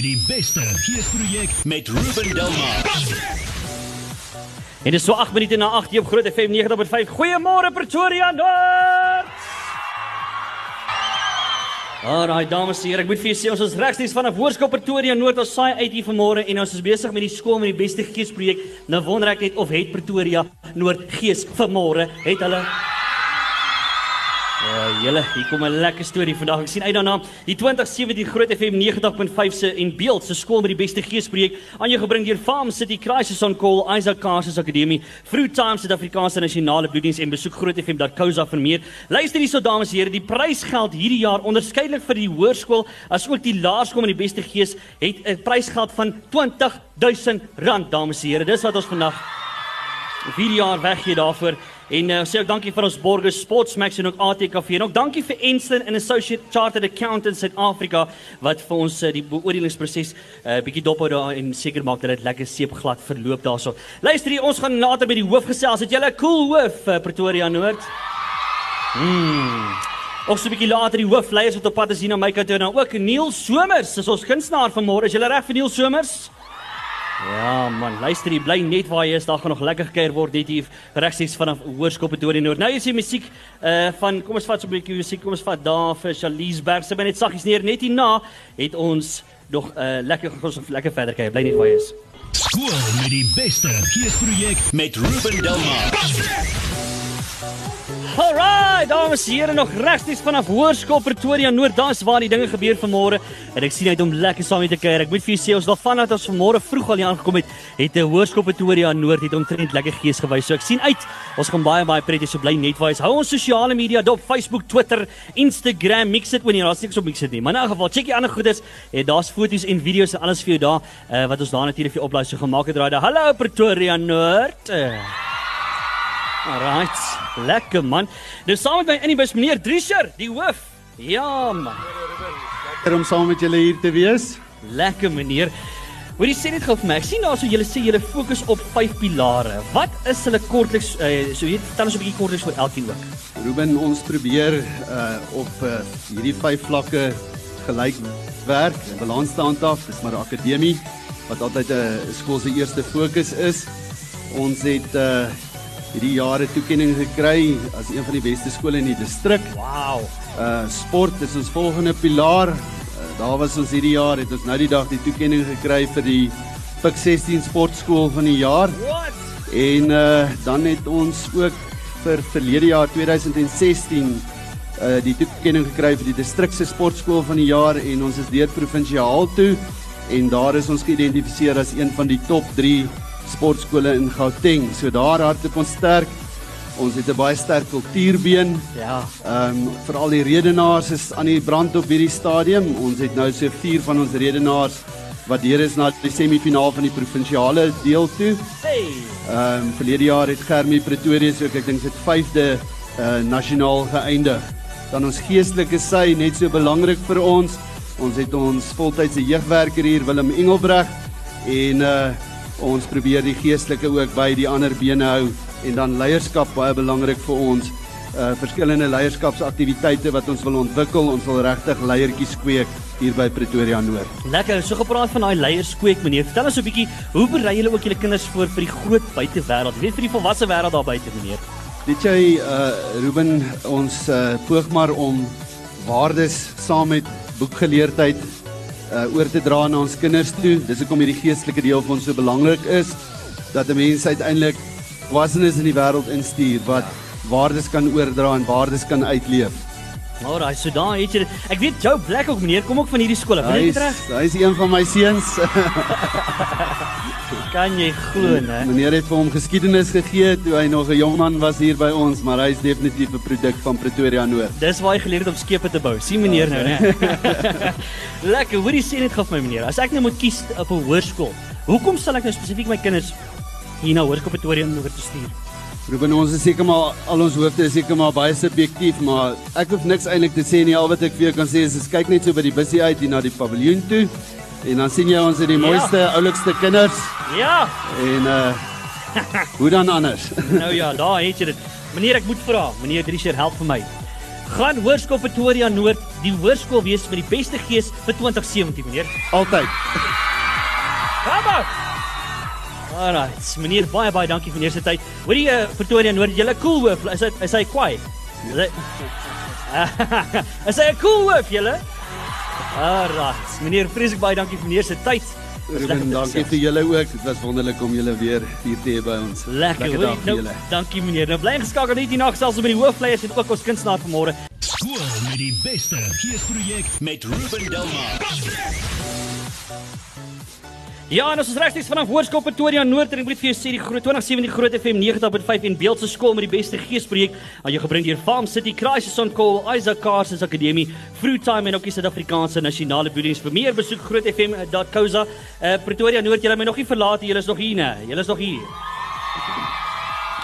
met die beste geesprojek met Ruben Delmas. En dis so 8 minute na 8 hier op Groot FM 90.5. Goeiemôre Pretoria Noord. Alraai dames en here, ek moet vir julle sê ons is regstreeks vanaf Hoërskool Pretoria Noord. Ons saai uit hier vanmôre en ons is besig met die skool met die beste geesprojek. Nou wonder ek net of het Pretoria Noord gees vanmôre het hulle Julle, hier kom 'n lekker storie vandag. Ek sien uit daarna. Die 2017 Groot FM 90.5 se en beeld se skool met die beste geespreek aan jou gebring deur Farm City Crisis on Call, Isaac Carses Akademie, Fruit Times Suid-Afrikaanse Nasionale Bloeddiens en besoek grootfm.co.za vir meer. Luister hierso dames en here, die prysgeld hierdie jaar onderskeidelik vir die hoërskool asook die laerskool met die beste gees het 'n prysgeld van R20000 dames en here. Dis wat ons vandag vir jaar weggee daarvoor. En uh, sê ook dankie vir ons borgers Sportsmax en ook ATKV en ook dankie vir Enston and Associate Chartered Accountants Suid-Afrika wat vir ons uh, die beoordelingsproses 'n uh, eh, bietjie dop hou daar en seker maak dat dit lekker seepglad verloop daarso. Luister hier, ons gaan later by die hoof gesels. Het julle 'n cool hoof uh, Pretoria Noord? Hmm. Ons so 'n bietjie later die hoofleiers wat op pad is hier na my kant toe en ook Neil Somers, is ons kunstenaar vanmôre. Is julle reg vir Neil Somers? Ja man, luister jy bly net waar jy is, daar gaan nog lekker gekuier word dit hier regsies vanaf Hoërskool Pretoria Noord. Nou is die musiek uh van kom ons vat so 'n bietjie musiek, kom ons vat daar vir Charlize Berg. Sy ben net saggies neer net hierna het ons nog 'n uh, lekker ons nog lekker verder kuier. Bly net waar jy is. Skool met die beste geesprojek met Ruben Delmas. Alright, dames en here nog regstreeks vanaf Hoërskool Pretoria Noord. Daar's waar die dinge gebeur vanmôre en ek sien uit om lekker saam met te kuier. Ek moet vir julle sê ons wel vanaf ons vanmôre vroeg al hier aangekom het, het 'n Hoërskool Pretoria Noord het omtrent lekker gees gewys. So ek sien uit. Ons gaan baie baie prettig so bly net waar jy is. Hou ons sosiale media dop, Facebook, Twitter, Instagram, mix dit wanneer daar's niks op mix dit nie. Maar in 'n geval, check die ander goedes. En daar's foto's en video's en alles vir jou daar uh, wat ons daar natuurlik vir jou oplaai so gemaak het. Raai. Hallo Pretoria Noord. Uh. Alright, lekker man. Nou saam met my in die bus meneer Drischer, die hoof. Ja man. Lekker om saam met julle hier te wees. Lekker meneer. Hoorie sê net gou vir my. Ek sien daarso julle sê julle fokus op vyf pilare. Wat is hulle kortliks uh, so weet vertel ons 'n bietjie kortliks oor elkeen ook. Ruben, ons probeer uh op uh, hierdie vyf vlakke gelyk werk. Balans te handhaaf. Dis maar 'n akademie wat altyd 'n uh, skool se eerste fokus is. Ons het uh hierdie jare toekenning gekry as een van die beste skole in die distrik. Wow. Uh sport is ons volgende pilaar. Uh, daar was ons hierdie jaar het ons nou die dag die toekenning gekry vir die Pik 16 sportskool van die jaar. What? En uh dan het ons ook vir verlede jaar 2016 uh die toekenning gekry vir die distrikse sportskool van die jaar en ons is deur provinsiaal toe en daar is ons geïdentifiseer as een van die top 3 sportskole in Gauteng. So daar hardloop ons sterk. Ons het 'n baie sterk kultuurbeen. Ja. Ehm um, veral die redenaars is aan die brand op hierdie stadium. Ons het nou so 4 van ons redenaars wat deur is na die semifinaal van die provinsiale deel toe. Hey. Ehm um, verlede jaar het Germie Pretoria so ek dink dit 5de uh nasionaal geëindig. Dan ons geestelike sy net so belangrik vir ons. Ons het ons voltydse jeugwerker hier Willem Engelbreg en uh ons probeer die geestelike ook by die ander bene hou en dan leierskap baie belangrik vir ons. Uh verskillende leierskapsaktiwiteite wat ons wil ontwikkel, ons wil regtig leiertjies kweek hier by Pretoria Noord. Lekker, so gepraat van daai leierskweek meneer. Vertel ons 'n bietjie, hoe berei julle ook julle kinders voor vir die groot buitewêreld? Jy weet vir die volwasse wêreld daar buite meneer. Dit jy uh Ruben ons uh poog maar om waardes saam met boekgeleerdheid uh, oor te dra na ons kinders toe. Dis hoekom hierdie geestelike deel vir ons so belangrik is dat 'n mens uiteindelik wasenes in die wêreld instuur wat waardes kan oordra en waardes kan uitleef. Alraai, so daar het jy dit. Ek weet Joe Black ook meneer, kom ook van hierdie skool. Wil jy dit reg? Hy is een van my seuns. kan jy glo, né? Meneer het vir hom geskiedenis gegee toe hy nog 'n jong man was hier by ons, maar hy is definitief 'n produk van Pretoria Noord. Dis waar hy geleer het om skepe te bou. Sien meneer ja, nou, né? Lekker. Hoorie sê net gou vir my meneer, as ek nou moet kies op 'n hoërskool, hoekom sal ek nou spesifiek my kinders hier na Hoërskool Pretoria Noord te stuur? Ruben ons is seker maar al ons hoofde is seker maar baie subjektief, maar ek hoef niks eintlik te sê nie. Al wat ek vir jou kan sê is, is kyk net so by die busie uit hier na die paviljoen toe. En dan sien jy ons het die ja. mooiste, oulikste kinders. Ja. En uh hoe dan anders? nou ja, daar het jy dit. Meneer, ek moet vra. Meneer Drischer, help vir my. Gaan Hoërskool Pretoria Noord die hoërskool wees met die beste gees vir 2017, meneer? Altyd. Kom op. Alright, meneer baie baie dankie vir eerste tyd. Hoorie uh, Pretoria Noord, julle cool hoof, is dit is hy kwaai? Is hy Is hy 'n cool hoof julle? Alright, meneer vreeslik baie dankie vir eerste tyd. Ruben, te dankie gesels. vir julle ook. Dit was wonderlik om julle weer hier te hê by ons. Lekker, Lekker dag vir Nou, julle. dankie meneer. Nou bly geskakel net hier nag selfs met die hoofleiers en ook ons kunstenaar vanmôre. Skool met die beste geesprojek met Ruben Delmar. Ja, en ons regstreeks vanaf Hoërskool Pretoria Noord en ek moet vir jou sê die groot 2017 die Groot FM 90.5 en Beeldse skool met die beste geesprojek aan jou gebring deur Farm City Crisis on Call, Isaac Carses Akademie, Fruitime en ook die Suid-Afrikaanse Nasionale Boerings. Vir meer besoek grootfm.co.za. Uh, Pretoria Noord, julle het my nog nie verlaat, julle is nog hier, né? Julle is nog hier.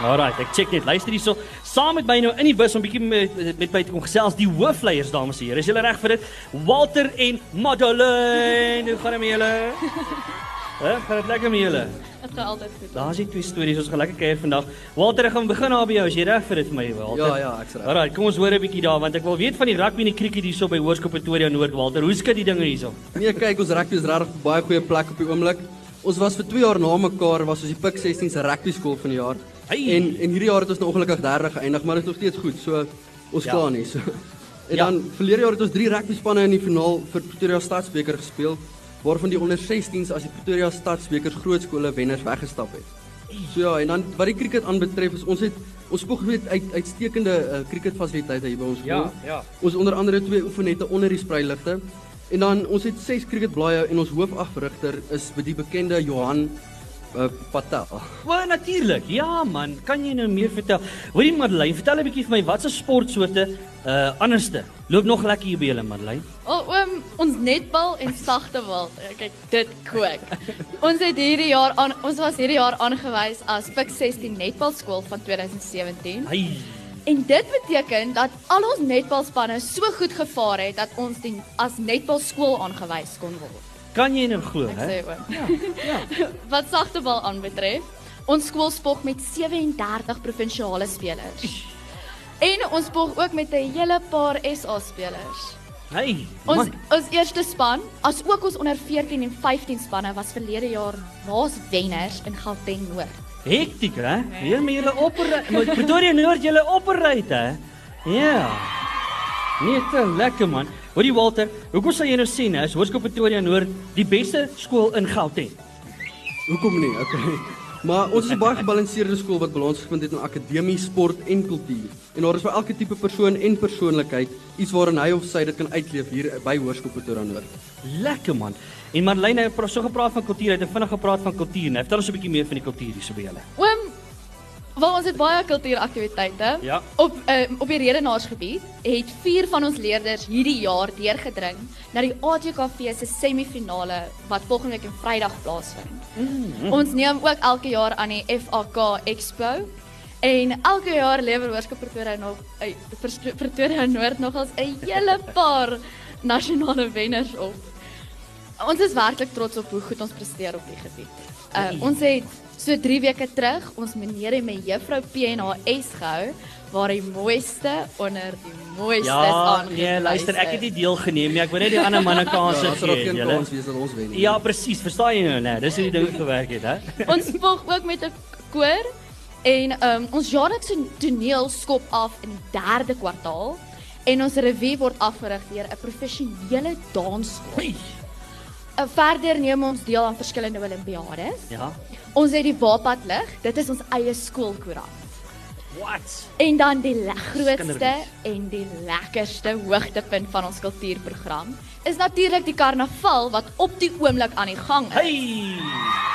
Alright, ek check net. Luister hierso. Saam met my nou in die bus om bietjie met, met my te kom gesels die hoofleiers dames en here. Is julle reg vir dit? Walter en Madeleine. Hoe gaan dit met julle? Hè, gaan dit lekker met julle? Dit gaan altyd goed. Daar's die twee stories. Ons gaan lekker kuier vandag. Walter, ek gaan begin daar by jou. Is jy reg vir dit vir my, Walter? Ja, ja, ek's reg. Alright, kom ons hoor 'n bietjie daar want ek wil weet van die rugby en die cricket hierso by Hoërskool Pretoria Noord, Walter. Hoe skat die dinge hierso? Nee, kyk, ons rugby is regtig baie goeie plek op die oomblik. Ons was vir 2 jaar na mekaar was ons die Pik 16 se rugby skool van die jaar. Hey. En en hierdie jaar het ons nou ongelukkig derde geëindig, maar dit is nog steeds goed. So ons Ja. kla nie so. En Ja. dan verlede jaar het ons drie rugby spanne in die finaal vir Pretoria Stadsbeker gespeel, waarvan die onder 16s as die Pretoria Stadsbeker grootskole wenners weggestap het. So ja, en dan wat die cricket aanbetref, is ons het ons spog weet uit uitstekende uh, cricket fasiliteite hier by ons skool. ja. Ons onder andere twee oefennette onder die spreiligte. En dan ons het ses cricketblaaie en ons hoofafrigter is die bekende Johan uh, Patel. O, natuurlik. Ja man, kan jy nou meer vertel? Hoorie Madeleine, vertel 'n bietjie vir my watse sportsoorte uh anderste loop nog lekker hier by julle Madeleine? Al oom, ons netbal en sagtebal. Kyk, dit kook. ons het hierdie jaar aan ons was hierdie jaar aangewys as Pik 16 netbalskool van 2017. Ai. En dit beteken dat al ons netbalspanne so goed gevaar het dat ons die as netbalskool aangewys kon word. Kan jy nou glo, Ek hè? sê oom. Ja. Wat sagtebal aanbetref, ons skool spog met 37 provinsiale spelers. En ons spog ook met 'n hele paar SA spelers. Hey, Ons man. ons eerste span, as ook ons onder 14 en 15 spanne was verlede jaar naas wenners in Gauteng Noord. Hektiek, hè? Hier met julle opper, met Pretoria Noord julle opperryt, hè? Ja. Te lekker man. Hoorie Walter, hoekom sal jy nou sê, hè, is Hoërskool Pretoria Noord die beste skool in Gauteng? Hoekom nie? Okay. Maar ons is 'n baie gebalanseerde skool wat balans gevind het in akademie, sport en kultuur. En daar is vir elke tipe persoon en persoonlikheid iets waarin hy of sy dit kan uitleef hier by Hoërskool Pretoria Noord. Lekker man. En Marlene het so gepraat van kultuur, hy het vinnig gepraat van kultuur. Nou, vertel ons 'n bietjie meer van die kultuur hier so by julle. Oom, wel ons het baie kultuuraktiwiteite. Ja. Op uh, op die redenaarsgebied het vier van ons leerders hierdie jaar deurgedring na die ATKV se semifinale wat volgende week en Vrydag plaasvind. Mm. Ons neem ook elke jaar aan die FAK Expo. En elke jaar lewer Hoërskool Pretoria nog Vers- Pretoria Noord nogals 'n hele paar nasionale wenners op. Ons is werklik trots op hoe goed ons presteer op die gebied. Uh, ons het so 3 weke terug ons meneer en my juffrou PNHS gehou waar die mooiste onder die mooistes Ja, aangewys nee, luister, ek het nie deelgeneem nie. Ek wou net die ander manne kanse Ja, sal ook gee, geen kans wees dat ons wen nie. Ja, presies. Verstaan jy nou, né? Dis hoe die ding gewerk het, hè? Ons spog ook met 'n koor en um, ons jaarlikse toneel skop af in die derde kwartaal en ons revue word afgerig deur 'n professionele dansskool. Hey. Uh, verder neem ons deel aan verskillende olimpiades. Ja. Ons het die Waapad lig, dit is ons eie skoolkoerant. What? En dan die grootste en die lekkerste hoogtepunt van ons kultuurprogram is natuurlik die karnaval wat op die oomblik aan die gang is. Hey.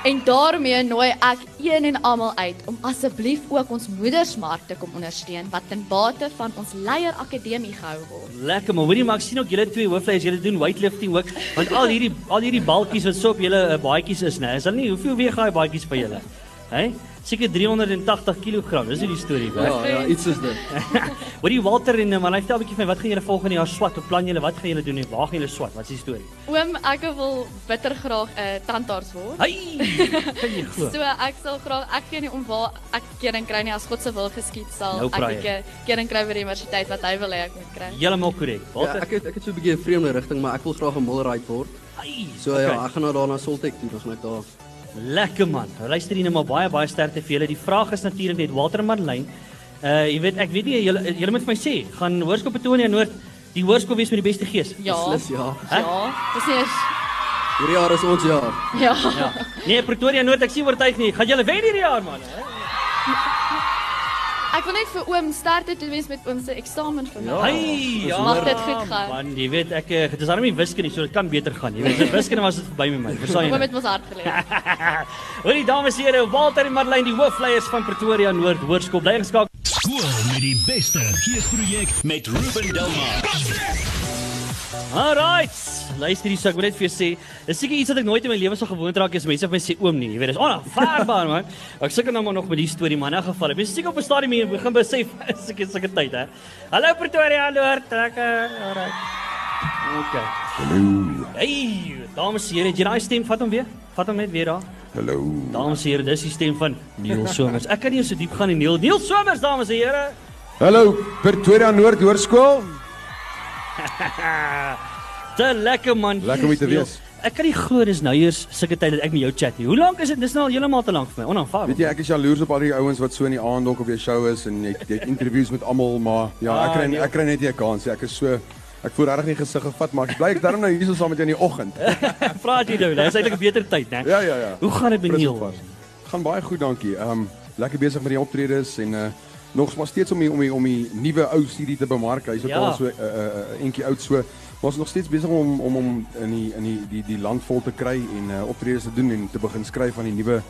En daarmee nooi ek een en almal uit om asseblief ook ons moedersmark te kom ondersteun wat ten bate van ons Leier Akademie gehou word. Lekker, maar hoorie maar ek sien ook julle twee hoofleiers, julle doen weightlifting ook. Want al hierdie al hierdie balkies wat so op julle uh, baadjies is, né? Is hulle nie hoeveel weeg daai baadjies vir julle? Hè? Seker 380 kg. Dis die storie werk. Ja, ja, iets soos dit. Hoorie Walter en uh, maar hy vertel 'n bietjie van my, wat gaan julle volgende jaar swat? Hoe plan julle? Wat gaan julle doen? en Waar gaan julle swat? Wat is die storie? Oom, ek wil bitter graag 'n uh, tandarts word. Hey! Kan jy glo? So ek sal graag ek weet nie om waar ek kering kry nie as God se wil geskied sal Nou ek 'n kering kry by die universiteit wat hy wil hê ek moet kry. Heeltemal korrek. Ja, Walter. ek het ek het so 'n bietjie 'n vreemde rigting, maar ek wil graag 'n mollerite word. Hey, So okay. ja, ek gaan nou daar na Soltech toe, dan gaan ek daar. Lekker man. Luister hier nou maar baie baie sterkte vir julle. Die vraag is natuurlik net Walter Madeleine. Uh jy weet ek weet nie julle julle moet vir my sê, gaan Hoërskool Pretoria Noord die hoërskool wees met die beste gees? Ja. Beslis ja. Ja. Dis eens Hierdie jaar is ons jaar. ja. Ja. Nee, Pretoria Noord, ek sien oortuig nie. Gaan julle wen hierdie jaar man, hè? Ek wil net vir oom sterkte toe wens met oom se eksamen vandag. Hey, ja. Mag dit goed gaan. Man, jy weet ek eh, dit is darem nie wiskunde, so dit kan beter gaan. Jy weet, met wiskunde was dit verby met my. Verstaan jy? Oom nou? het mos hard geleer. Hoorie dames en here, Walter en Madeleine, die hoofleiers van Pretoria Noord Hoërskool, bly geskakel. Skool met die beste geesprojek met Ruben Delmar. Alright. Luister hier, so ek wil net vir jou sê, dis seker iets wat ek nooit in my lewe sou gewoond raak as mense vir my sê oom nie. Jy weet, dis onafvaarbaar man. Ek sukkel nou maar nog met die storie man. In 'n geval, ek is seker op 'n stadium hier begin besef seker seker tyd hè. Hallo Pretoria Noord, lekker. Alright. Okay. Hallo. Hey, dames en here, het jy daai stem vat hom weer? Vat hom net weer daar. Hallo. Dames en here, dis die stem van Neil Somers. Ek kan nie so diep gaan nie, Neil. Neil Somers, dames en here. Hallo Pretoria Noord Hoërskool. Te lekker man. Lekker om hier te wees. Ek kan nie glo dis nou eers sulke tyd dat ek met jou chat nie. Hoe lank is dit? Dis nou al heeltemal te lank vir my. Onaanvaarbaar. Weet jy ek is jaloers op al die ouens wat so in die aand ook op jou show is en jy jy het interviews met almal maar ja, Ah, ek kry nee. ek kry net nie 'n kans nie. Ek is so ek voel regtig nie gesig gevat maar ek bly ek daarom nou hier so saam met jou in die oggend. Praat jy nou? Dis eintlik 'n beter tyd, né? Ja ja ja. Hoe gaan dit met Neil? Gaan baie goed, dankie. Ehm um, lekker besig met die optredes en uh nog maar steeds om die, om die, om die nuwe ou CD te bemark. Hy's ook Ja. al so 'n uh, uh, eentjie oud so. Maar ons nog steeds besig om om om in die in die die die land vol te kry en uh, optredes te doen en te begin skryf aan die nuwe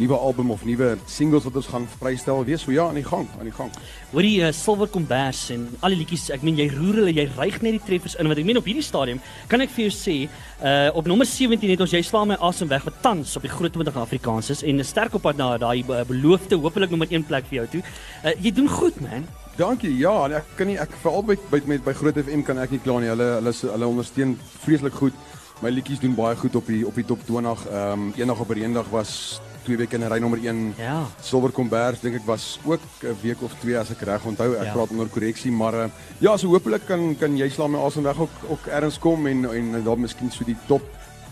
nuwe album of nuwe singles wat ons gaan vrystel. Wees so ja aan die gang, aan die gang. Hoorie uh, Silver Kombers en al die liedjies, ek meen jy roer hulle, jy ryg net die treffers in want ek meen op hierdie stadium kan ek vir jou sê, uh op nommer 17 het ons jy slaan my asem weg wat tans op die groot 20 Afrikaans is en 'n sterk op pad na daai uh, beloofde hopelik nommer 1 plek vir jou toe. Uh jy doen goed man. Dankie. Ja, ek kan nie ek veral by by met by Groot FM kan ek nie kla nie. Hulle hulle hulle ondersteun vreeslik goed. My liedjies doen baie goed op die op die top 20. Ehm um, eendag op 'n eendag was twee weke in 'n ry nommer 1. Ja. Silver Kombers dink ek was ook 'n week of twee as ek reg onthou. Ek Ja. praat onder korreksie, maar uh, ja, so hopelik kan kan jy slaan my asem weg ook ook ergens kom en en dan miskien so die top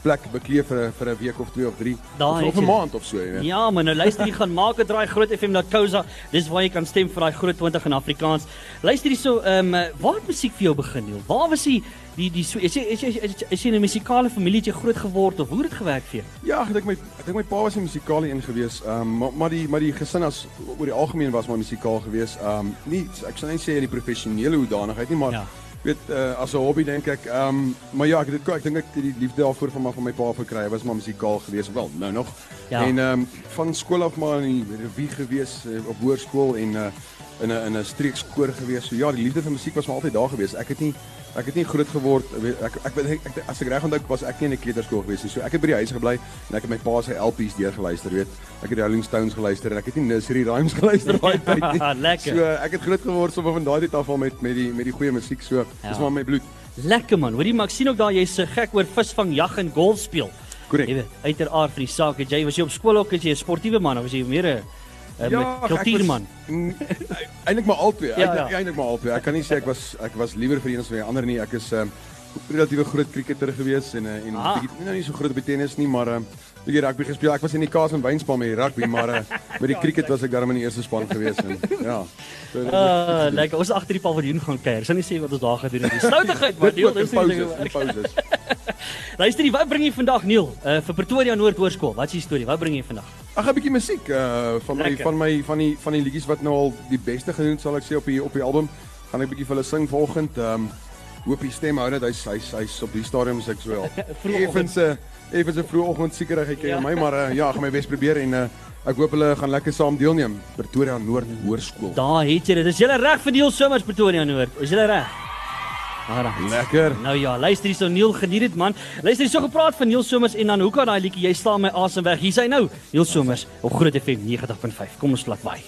plek bekleed vir vir 'n week of twee of drie Daar of, 'n maand of so, jy weet. Ja, maar nou luister jy gaan maak 'n draai groot FM.co.za. Dis waar jy kan stem vir daai groot 20 in Afrikaans. Luister hierso, ehm um, waar het musiek vir jou begin, Neil? Waar was jy die die so is jy is jy is jy- is jy in 'n musikale familie het jy groot geword of hoe het dit gewerk vir jou? Ja, ek dink my ek dink my pa was 'n musikale een gewees. Ehm um, maar, maar die maar die gesin as oor die algemeen was maar musikaal gewees. Ehm um, nie ek sal net sê in die professionele hoedanigheid nie, maar Ja. Weet uh, as 'n hobby dink ek. Ehm um, maar ja, ek dit ek dink ek het die liefde daarvoor van my van my pa verkry. Hy was maar musikaal gewees, wel nou nog. Ja. En ehm um, van skool af maar in die revue gewees uh, op hoërskool en uh, in 'n in 'n streekskoor gewees. So ja, die liefde vir musiek was maar altyd daar gewees. Ek het nie ek het nie groot geword weet, ek ek, ek, ek as ek reg onthou was ek nie in 'n kleuterskool gewees nie. So ek het by die huis gebly en ek het my pa se LP's deurgeluister, weet. Ek het die Rolling Stones geluister en ek het nie nursery rhymes geluister daai tyd nie. Lekker. So ek het groot geword sommer van daai tyd af al met met die met die goeie musiek so. Ja. Dis maar my bloed. Lekker man. Hoorie, maar ek sien ook daar jy's so gek oor visvang, jag en golf speel. Korrek. Jy weet, uiteraard vir die saak. Jy was jy op skool ook as jy 'n sportiewe man of was jy meer 'n ja, ek was- kultuurman? Mm, Eintlik maar albei. Ja, Ja, ja. ja. Eintlik maar albei. Ek kan nie sê ek was ek was liewer vir een as vir die ander nie. Ek is 'n um, relatiewe groot cricketer gewees en uh, en Ah. bietjie nou nie so groot op tennis nie, maar um, bietjie rugby gespeel. Ek was in die Kaas en Wynspan met die rugby, maar uh, met die cricket was ek daarom in die eerste span gewees en ja. So, goed Ah, lekker. Ons is agter die paviljoen gaan kuier. Sal nie sê wat ons daar gedoen het nie. Stoutigheid, maar deel dis nie pauses. Luister, wat bring jy vandag Neil? Uh vir Pretoria Noord Hoërskool. Wat is die storie? Wat bring jy vandag? Ag 'n bietjie musiek uh van my Lekker. van my van die van die liedjies wat nou al die beste gedoen het, sal ek sê op die op die album. Gaan ek bietjie vir hulle sing volgend. Ehm um, hoop die stem hou net hy's hy's hy's op die stadium sê ek so wel. Vroegoggend. Effens 'n effens 'n vroegoggend sekerheid ken Ja. my maar uh, ja, ek gaan my bes probeer en uh, ek hoop hulle gaan lekker saam deelneem. Pretoria Noord Hoërskool. Daar het jy dit. Is jy reg vir Neil Somers Pretoria Noord? Is jy reg? Alright. Lekker. Nou ja, luister hierso Neil, geniet dit man. Luister hierso gepraat van Neil Somers en dan hoe kan daai liedjie jy staan my asem weg. Hier is hy nou. Neil Somers op Groot FM 90.5. Kom ons laat vaai.